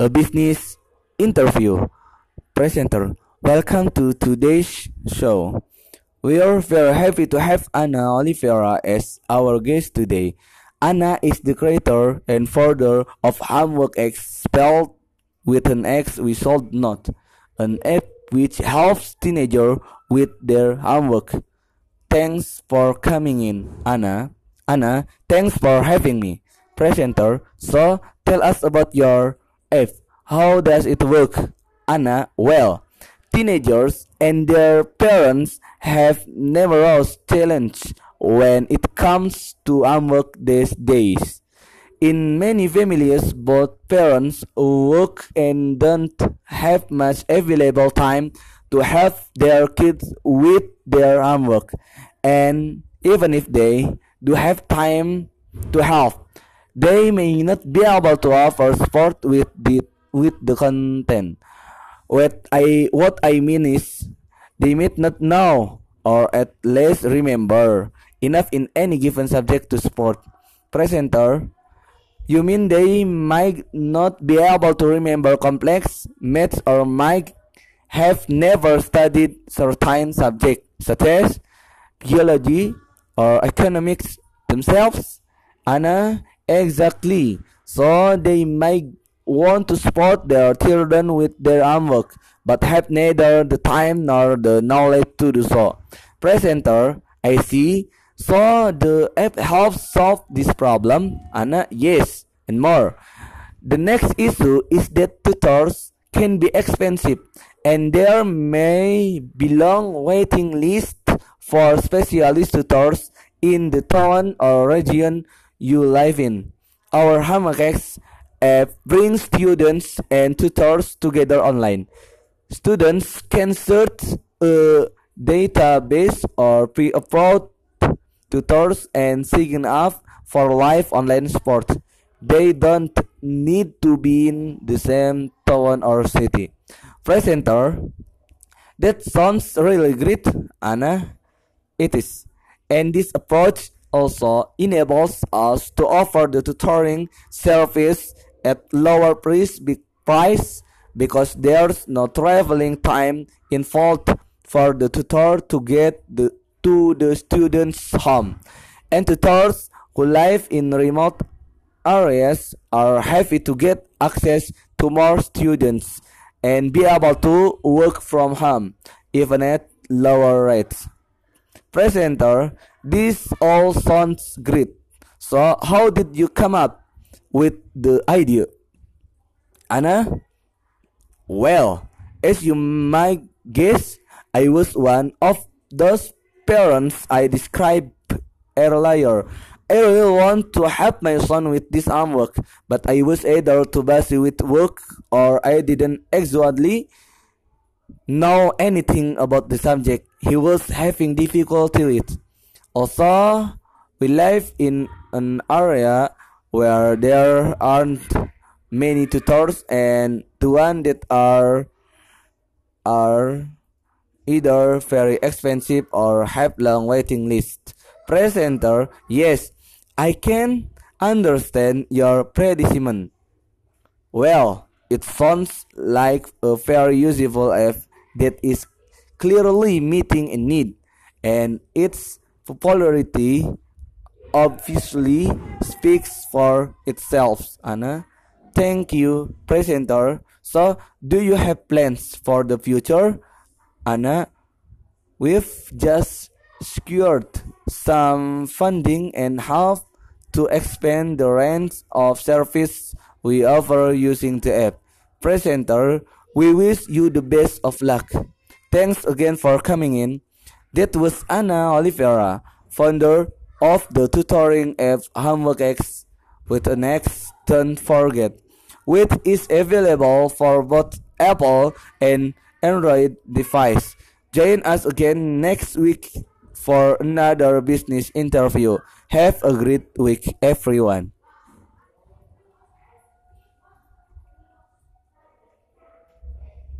a business interview. Presenter, welcome to today's show. We are very happy to have Anna Oliveira as our guest today. Anna is the creator and founder of Homework X, spelled with an X we sold not, an app which helps teenagers with their homework. Thanks for coming in, Anna. Anna, thanks for having me. Presenter, so tell us about your app. How does it work? Anna, well, teenagers and their parents have numerous challenges when it comes to homework these days. In many families, both parents work and don't have much available time to help their kids with their homework. And even if they do have time to help, they may not be able to offer support with the with the content. What I what I mean is they may not know or at least remember enough in any given subject to support. Presenter you mean they might not be able to remember complex maths or might have never studied certain subjects such as geology or economics themselves? Anna, exactly. So they might want to support their children with their homework, but have neither the time nor the knowledge to do so. Presenter, I see. So the app helps solve this problem? Anna, uh, yes, and more. The next issue is that tutors can be expensive and there may be long waiting lists for specialist tutors in the town or region you live in. Our Hamakex app brings students and tutors together online. Students can search a database or pre-upload tutors and sign up for live online support. They don't need to be in the same town or city. Presenter, that sounds really great, Anna. It is. And this approach also enables us to offer the tutoring service at lower price, because there's no traveling time involved for the tutor to get the, to the student's home. And tutors who live in remote areas are happy to get access to more students and be able to work from home even at lower rates. Presenter, this all sounds great. So how did you come up with the idea? Anna? Well, as you might guess, I was one of those parents I described earlier. I really want to help my son with this homework, but I was either too busy with work or I didn't exactly know anything about the subject. He was having difficulty with. Also, we live in an area where there aren't many tutors and the ones that are are either very expensive or have long waiting list. Presenter, yes, I can understand your predicament. Well, it sounds like a very useful app that is clearly meeting a need, and its popularity obviously speaks for itself. Anna, thank you, presenter. So, do you have plans for the future? Anna, we've just secured some funding and have to expand the range of service we offer using the app. Presenter, we wish you the best of luck. Thanks again for coming in. That was Anna Oliveira, founder of the tutoring app Homework X with an X Don't Forget, which is available for both Apple and Android device. Join us again next week for another business interview. Have a great week, everyone.